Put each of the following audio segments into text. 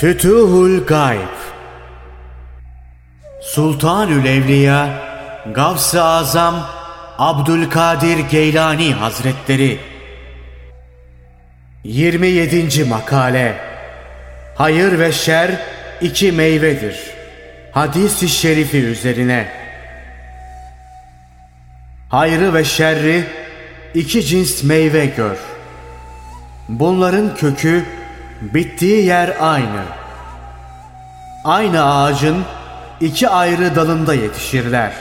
Fütuhul Gayb Sultanül Evliya Gavs-ı Azam Abdülkadir Geylani Hazretleri 27. Makale Hayır ve şer iki meyvedir. Hadis-i şerifi üzerine Hayrı ve şerri iki cins meyve gör. Bunların kökü bittiği yer aynı. Aynı ağacın iki ayrı dalında yetişirler.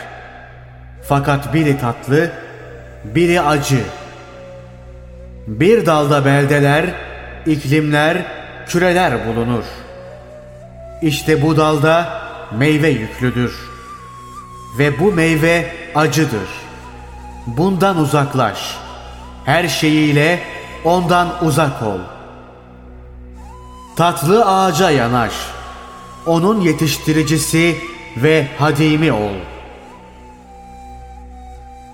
Fakat biri tatlı, biri acı. Bir dalda beldeler, iklimler, küreler bulunur. İşte bu dalda meyve yüklüdür. Ve bu meyve acıdır. Bundan uzaklaş. Her şeyiyle ondan uzak ol. Tatlı ağaca yanaş. Onun yetiştiricisi ve hadimi ol.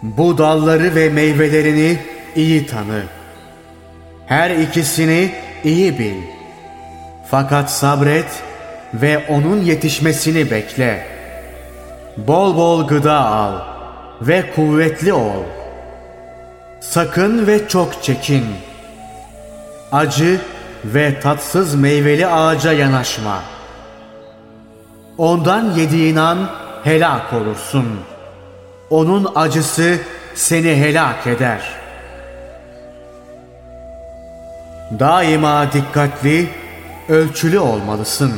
Bu dalları ve meyvelerini iyi tanı. Her ikisini iyi bil. Fakat sabret ve onun yetişmesini bekle. Bol bol gıda al ve kuvvetli ol. Sakın ve çok çekin. Acı ve tatsız meyveli ağaca yanaşma. Ondan yediğin an helak olursun. Onun acısı seni helak eder.'' Daima dikkatli, ölçülü olmalısın.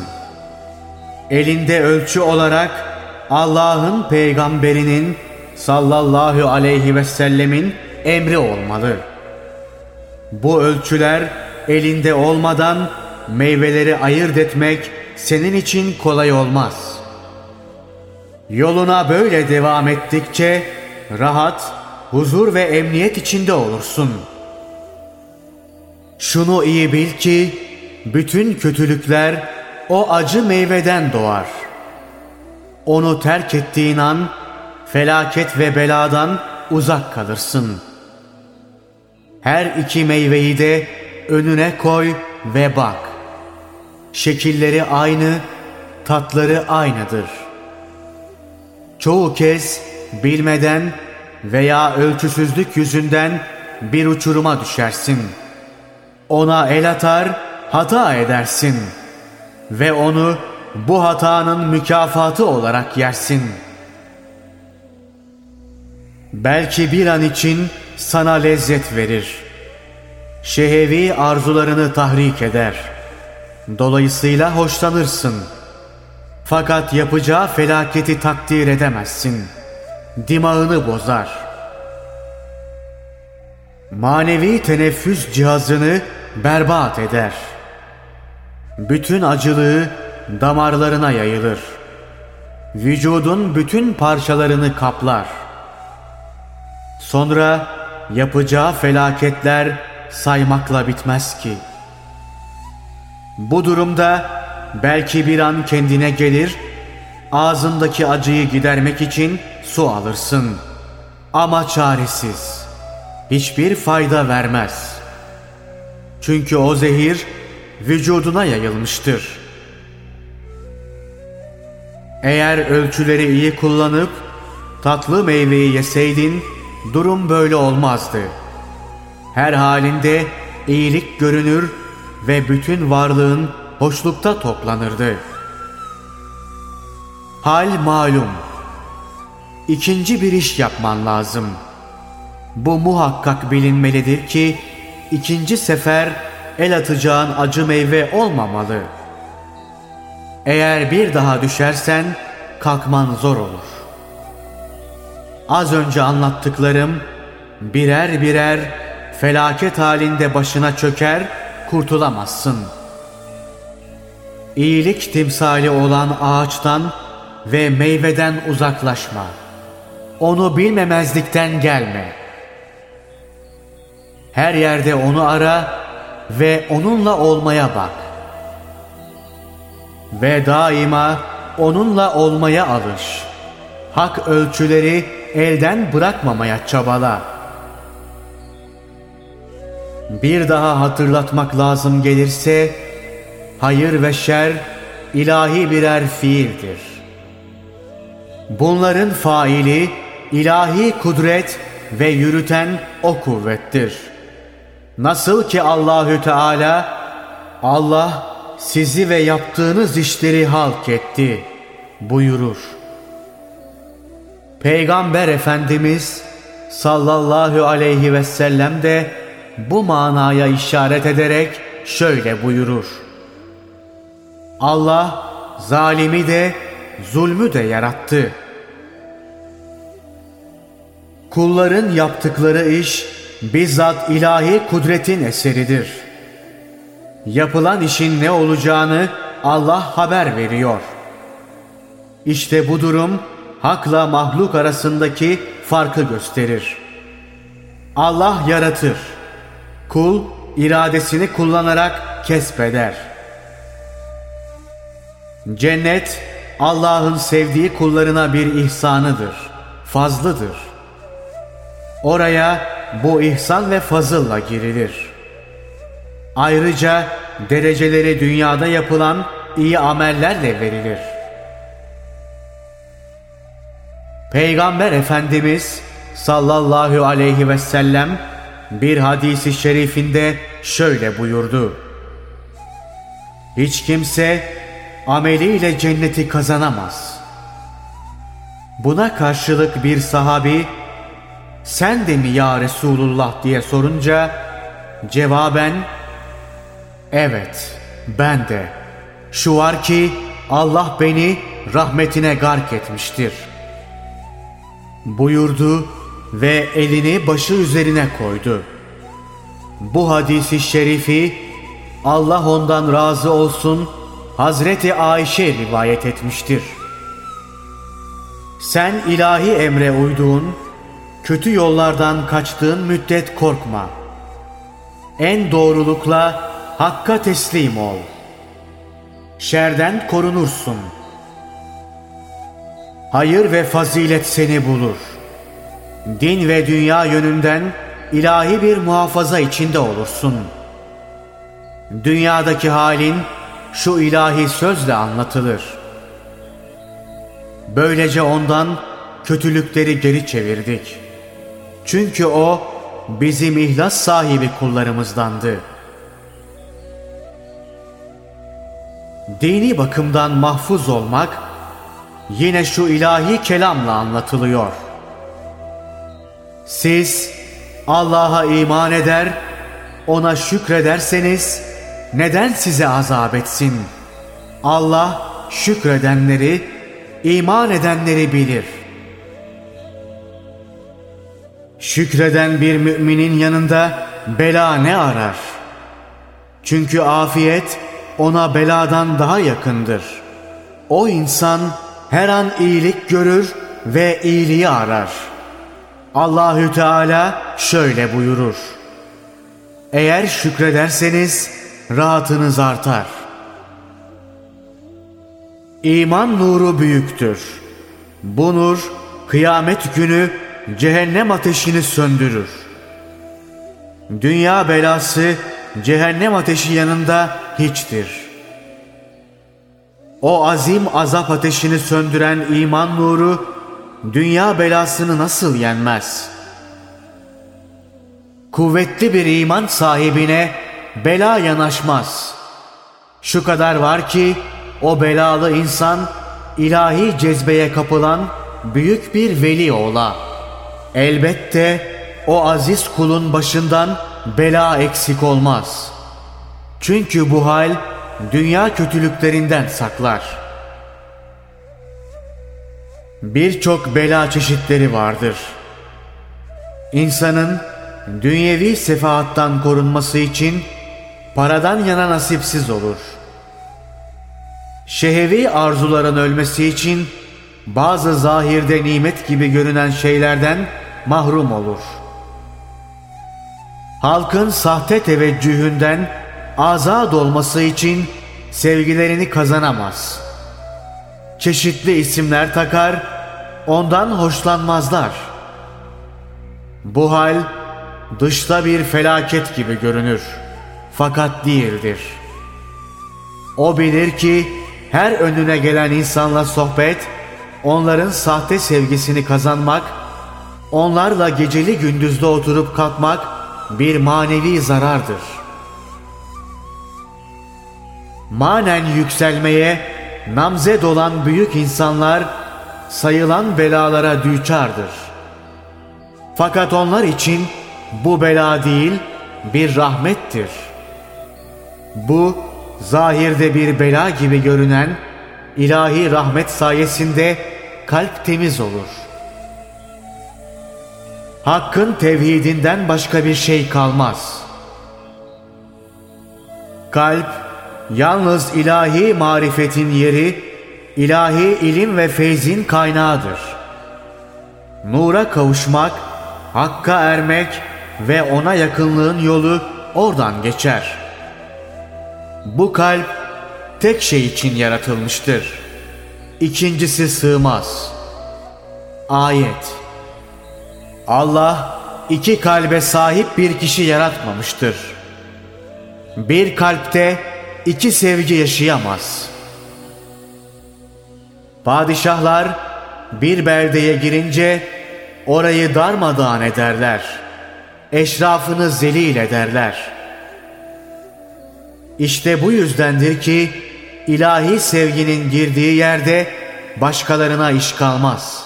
Elinde ölçü olarak Allah'ın peygamberinin sallallahu aleyhi ve sellemin emri olmalı. Bu ölçüler elinde olmadan meyveleri ayırt etmek senin için kolay olmaz. Yoluna böyle devam ettikçe rahat, huzur ve emniyet içinde olursun.'' Şunu iyi bil ki bütün kötülükler o acı meyveden doğar. Onu terk ettiğin an felaket ve beladan uzak kalırsın. Her iki meyveyi de önüne koy ve bak. Şekilleri aynı, tatları aynıdır. Çoğu kez bilmeden veya ölçüsüzlük yüzünden bir uçuruma düşersin.'' Ona el atar, hata edersin ve onu bu hatanın mükafatı olarak yersin. Belki bir an için sana lezzet verir. Şehevi arzularını tahrik eder. Dolayısıyla hoşlanırsın. Fakat yapacağı felaketi takdir edemezsin. Dimağını bozar. Manevi teneffüs cihazını berbat eder. Bütün acılığı damarlarına yayılır. Vücudun bütün parçalarını kaplar. Sonra yapacağı felaketler saymakla bitmez ki. Bu durumda belki bir an kendine gelir, ağzındaki acıyı gidermek için su alırsın. Ama çaresiz, hiçbir fayda vermez.'' Çünkü o zehir vücuduna yayılmıştır. Eğer ölçüleri iyi kullanıp tatlı meyveyi yeseydin durum böyle olmazdı. Her halinde iyilik görünür ve bütün varlığın hoşlukta toplanırdı. Hal malum. İkinci bir iş yapman lazım. Bu muhakkak bilinmelidir ki ikinci sefer el atacağın acı meyve olmamalı. Eğer bir daha düşersen kalkman zor olur. Az önce anlattıklarım birer birer felaket halinde başına çöker, kurtulamazsın. İyilik timsali olan ağaçtan ve meyveden uzaklaşma. Onu bilmemezlikten gelme.'' Her yerde onu ara ve onunla olmaya bak. Ve daima onunla olmaya alış. Hak ölçüleri elden bırakmamaya çabala. Bir daha hatırlatmak lazım gelirse hayır ve şer ilahi birer fiildir. Bunların faili ilahi kudret ve yürüten o kuvvettir. Nasıl ki Allahü Teala Allah sizi ve yaptığınız işleri halk etti buyurur. Peygamber Efendimiz sallallahu aleyhi ve sellem de bu manaya işaret ederek şöyle buyurur. Allah zalimi de zulmü de yarattı. Kulların yaptıkları iş bizzat ilahi kudretin eseridir. Yapılan işin ne olacağını Allah haber veriyor. İşte bu durum hakla mahluk arasındaki farkı gösterir. Allah yaratır. Kul iradesini kullanarak kesbeder. Cennet Allah'ın sevdiği kullarına bir ihsanıdır, fazlıdır. Oraya bu ihsan ve fazılla girilir. Ayrıca dereceleri dünyada yapılan iyi amellerle verilir. Peygamber Efendimiz sallallahu aleyhi ve sellem bir hadisi şerifinde şöyle buyurdu. Hiç kimse ameliyle cenneti kazanamaz. Buna karşılık bir sahabi sen de mi ya Resulullah diye sorunca cevaben evet ben de şu var ki Allah beni rahmetine gark etmiştir buyurdu ve elini başı üzerine koydu. Bu hadisi şerifi Allah ondan razı olsun Hazreti Ayşe rivayet etmiştir. Sen ilahi emre uyduğun, kötü yollardan kaçtığın müddet korkma. En doğrulukla Hakk'a teslim ol. Şerden korunursun. Hayır ve fazilet seni bulur. Din ve dünya yönünden ilahi bir muhafaza içinde olursun. Dünyadaki halin şu ilahi sözle anlatılır. Böylece ondan kötülükleri geri çevirdik. Çünkü o bizim ihlas sahibi kullarımızdandı. Dini bakımdan mahfuz olmak yine şu ilahi kelamla anlatılıyor. Siz Allah'a iman eder, ona şükrederseniz neden size azap etsin? Allah şükredenleri, iman edenleri bilir. Şükreden bir müminin yanında bela ne arar? Çünkü afiyet ona beladan daha yakındır. O insan her an iyilik görür ve iyiliği arar. Allahü Teala şöyle buyurur. Eğer şükrederseniz rahatınız artar. İman nuru büyüktür. Bu nur kıyamet günü cehennem ateşini söndürür. Dünya belası cehennem ateşi yanında hiçtir. O azim azap ateşini söndüren iman nuru dünya belasını nasıl yenmez? Kuvvetli bir iman sahibine bela yanaşmaz. Şu kadar var ki o belalı insan ilahi cezbeye kapılan büyük bir veli ola. Elbette o aziz kulun başından bela eksik olmaz. Çünkü bu hal dünya kötülüklerinden saklar. Birçok bela çeşitleri vardır. İnsanın dünyevi sefahattan korunması için paradan yana nasipsiz olur. Şehevi arzuların ölmesi için bazı zahirde nimet gibi görünen şeylerden mahrum olur. Halkın sahte teveccühünden azad olması için sevgilerini kazanamaz. Çeşitli isimler takar, ondan hoşlanmazlar. Bu hal dışta bir felaket gibi görünür. Fakat değildir. O bilir ki her önüne gelen insanla sohbet, onların sahte sevgisini kazanmak, onlarla geceli gündüzde oturup kalkmak bir manevi zarardır. Manen yükselmeye namzed olan büyük insanlar sayılan belalara düçardır. Fakat onlar için bu bela değil bir rahmettir. Bu zahirde bir bela gibi görünen ilahi rahmet sayesinde kalp temiz olur. Hakkın tevhidinden başka bir şey kalmaz. Kalp yalnız ilahi marifetin yeri, ilahi ilim ve feyzin kaynağıdır. Nura kavuşmak, hakka ermek ve ona yakınlığın yolu oradan geçer.'' Bu kalp tek şey için yaratılmıştır. İkincisi sığmaz. Ayet Allah iki kalbe sahip bir kişi yaratmamıştır. Bir kalpte iki sevgi yaşayamaz. Padişahlar bir beldeye girince orayı darmadağın ederler. Eşrafını zelil ederler.'' İşte bu yüzdendir ki ilahi sevginin girdiği yerde başkalarına iş kalmaz.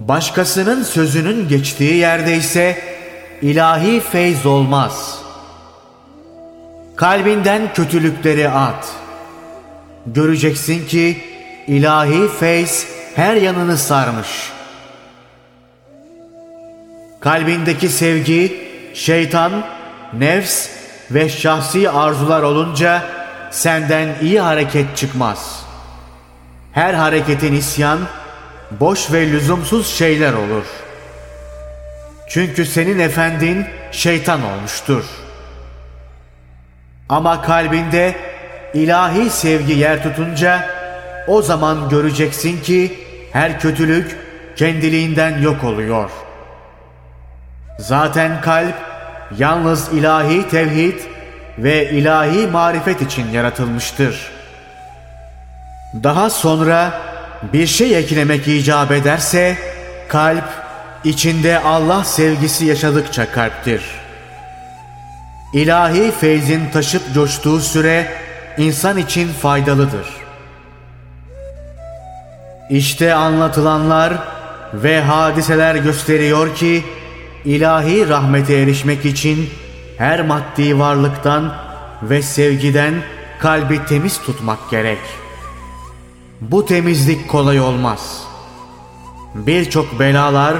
Başkasının sözünün geçtiği yerde ise ilahi feyz olmaz. Kalbinden kötülükleri at. Göreceksin ki ilahi feyz her yanını sarmış. Kalbindeki sevgi, şeytan, nefs ve şahsi arzular olunca senden iyi hareket çıkmaz. Her hareketin isyan, boş ve lüzumsuz şeyler olur. Çünkü senin efendin şeytan olmuştur. Ama kalbinde ilahi sevgi yer tutunca o zaman göreceksin ki her kötülük kendiliğinden yok oluyor. Zaten kalp yalnız ilahi tevhid ve ilahi marifet için yaratılmıştır. Daha sonra bir şey eklemek icap ederse kalp içinde Allah sevgisi yaşadıkça kalptir. İlahi feyzin taşıp coştuğu süre insan için faydalıdır. İşte anlatılanlar ve hadiseler gösteriyor ki ilahi rahmete erişmek için her maddi varlıktan ve sevgiden kalbi temiz tutmak gerek. Bu temizlik kolay olmaz. Birçok belalar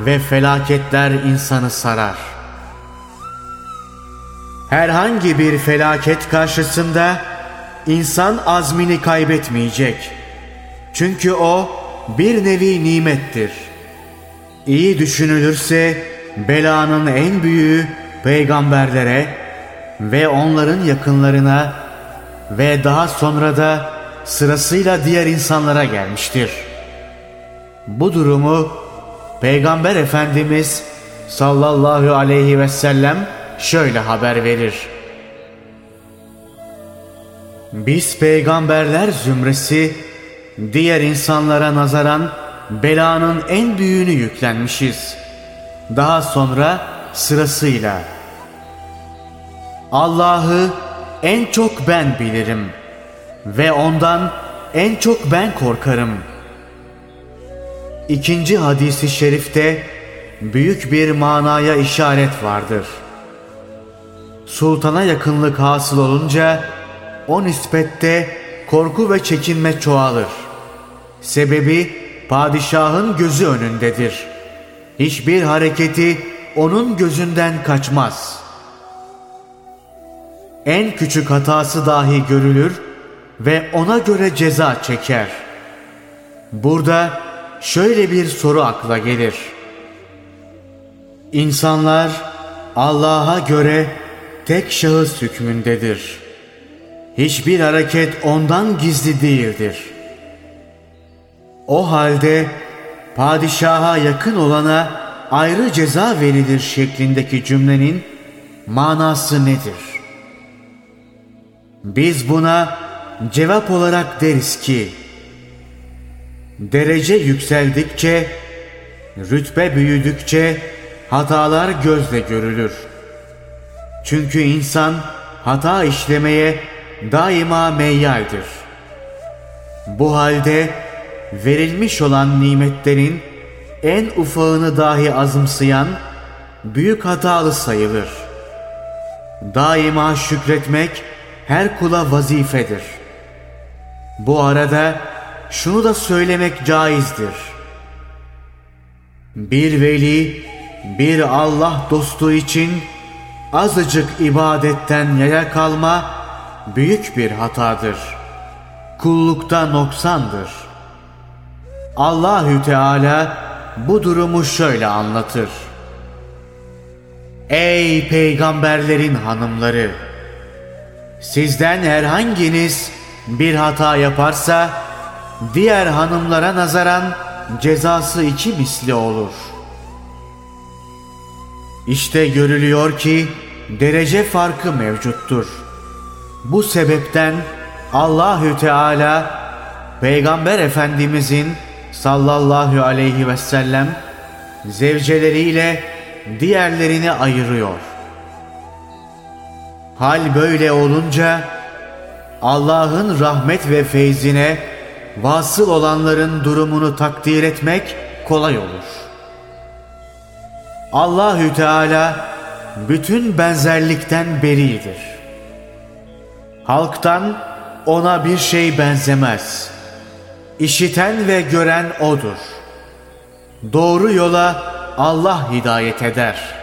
ve felaketler insanı sarar. Herhangi bir felaket karşısında insan azmini kaybetmeyecek. Çünkü o bir nevi nimettir. İyi düşünülürse belanın en büyüğü peygamberlere ve onların yakınlarına ve daha sonra da sırasıyla diğer insanlara gelmiştir. Bu durumu Peygamber Efendimiz sallallahu aleyhi ve sellem şöyle haber verir. Biz peygamberler zümresi diğer insanlara nazaran belanın en büyüğünü yüklenmişiz. Daha sonra sırasıyla Allah'ı en çok ben bilirim ve ondan en çok ben korkarım. İkinci hadisi şerifte büyük bir manaya işaret vardır. Sultana yakınlık hasıl olunca o nispette korku ve çekinme çoğalır. Sebebi padişahın gözü önündedir. Hiçbir hareketi onun gözünden kaçmaz. En küçük hatası dahi görülür ve ona göre ceza çeker. Burada şöyle bir soru akla gelir. İnsanlar Allah'a göre tek şahıs hükmündedir. Hiçbir hareket ondan gizli değildir. O halde padişaha yakın olana ayrı ceza verilir şeklindeki cümlenin manası nedir? Biz buna cevap olarak deriz ki derece yükseldikçe rütbe büyüdükçe hatalar gözle görülür. Çünkü insan hata işlemeye daima meyyaldir. Bu halde verilmiş olan nimetlerin en ufağını dahi azımsayan büyük hatalı sayılır. Daima şükretmek her kula vazifedir. Bu arada şunu da söylemek caizdir. Bir veli, bir Allah dostu için azıcık ibadetten yaya kalma büyük bir hatadır. Kullukta noksandır. Allahü Teala bu durumu şöyle anlatır. Ey peygamberlerin hanımları! Sizden herhanginiz bir hata yaparsa diğer hanımlara nazaran cezası iki misli olur. İşte görülüyor ki derece farkı mevcuttur. Bu sebepten Allahü Teala Peygamber Efendimizin sallallahu aleyhi ve sellem zevceleriyle diğerlerini ayırıyor. Hal böyle olunca Allah'ın rahmet ve feyzine vasıl olanların durumunu takdir etmek kolay olur. Allahü Teala bütün benzerlikten beridir. Halktan ona bir şey benzemez. İşiten ve gören odur. Doğru yola Allah hidayet eder.''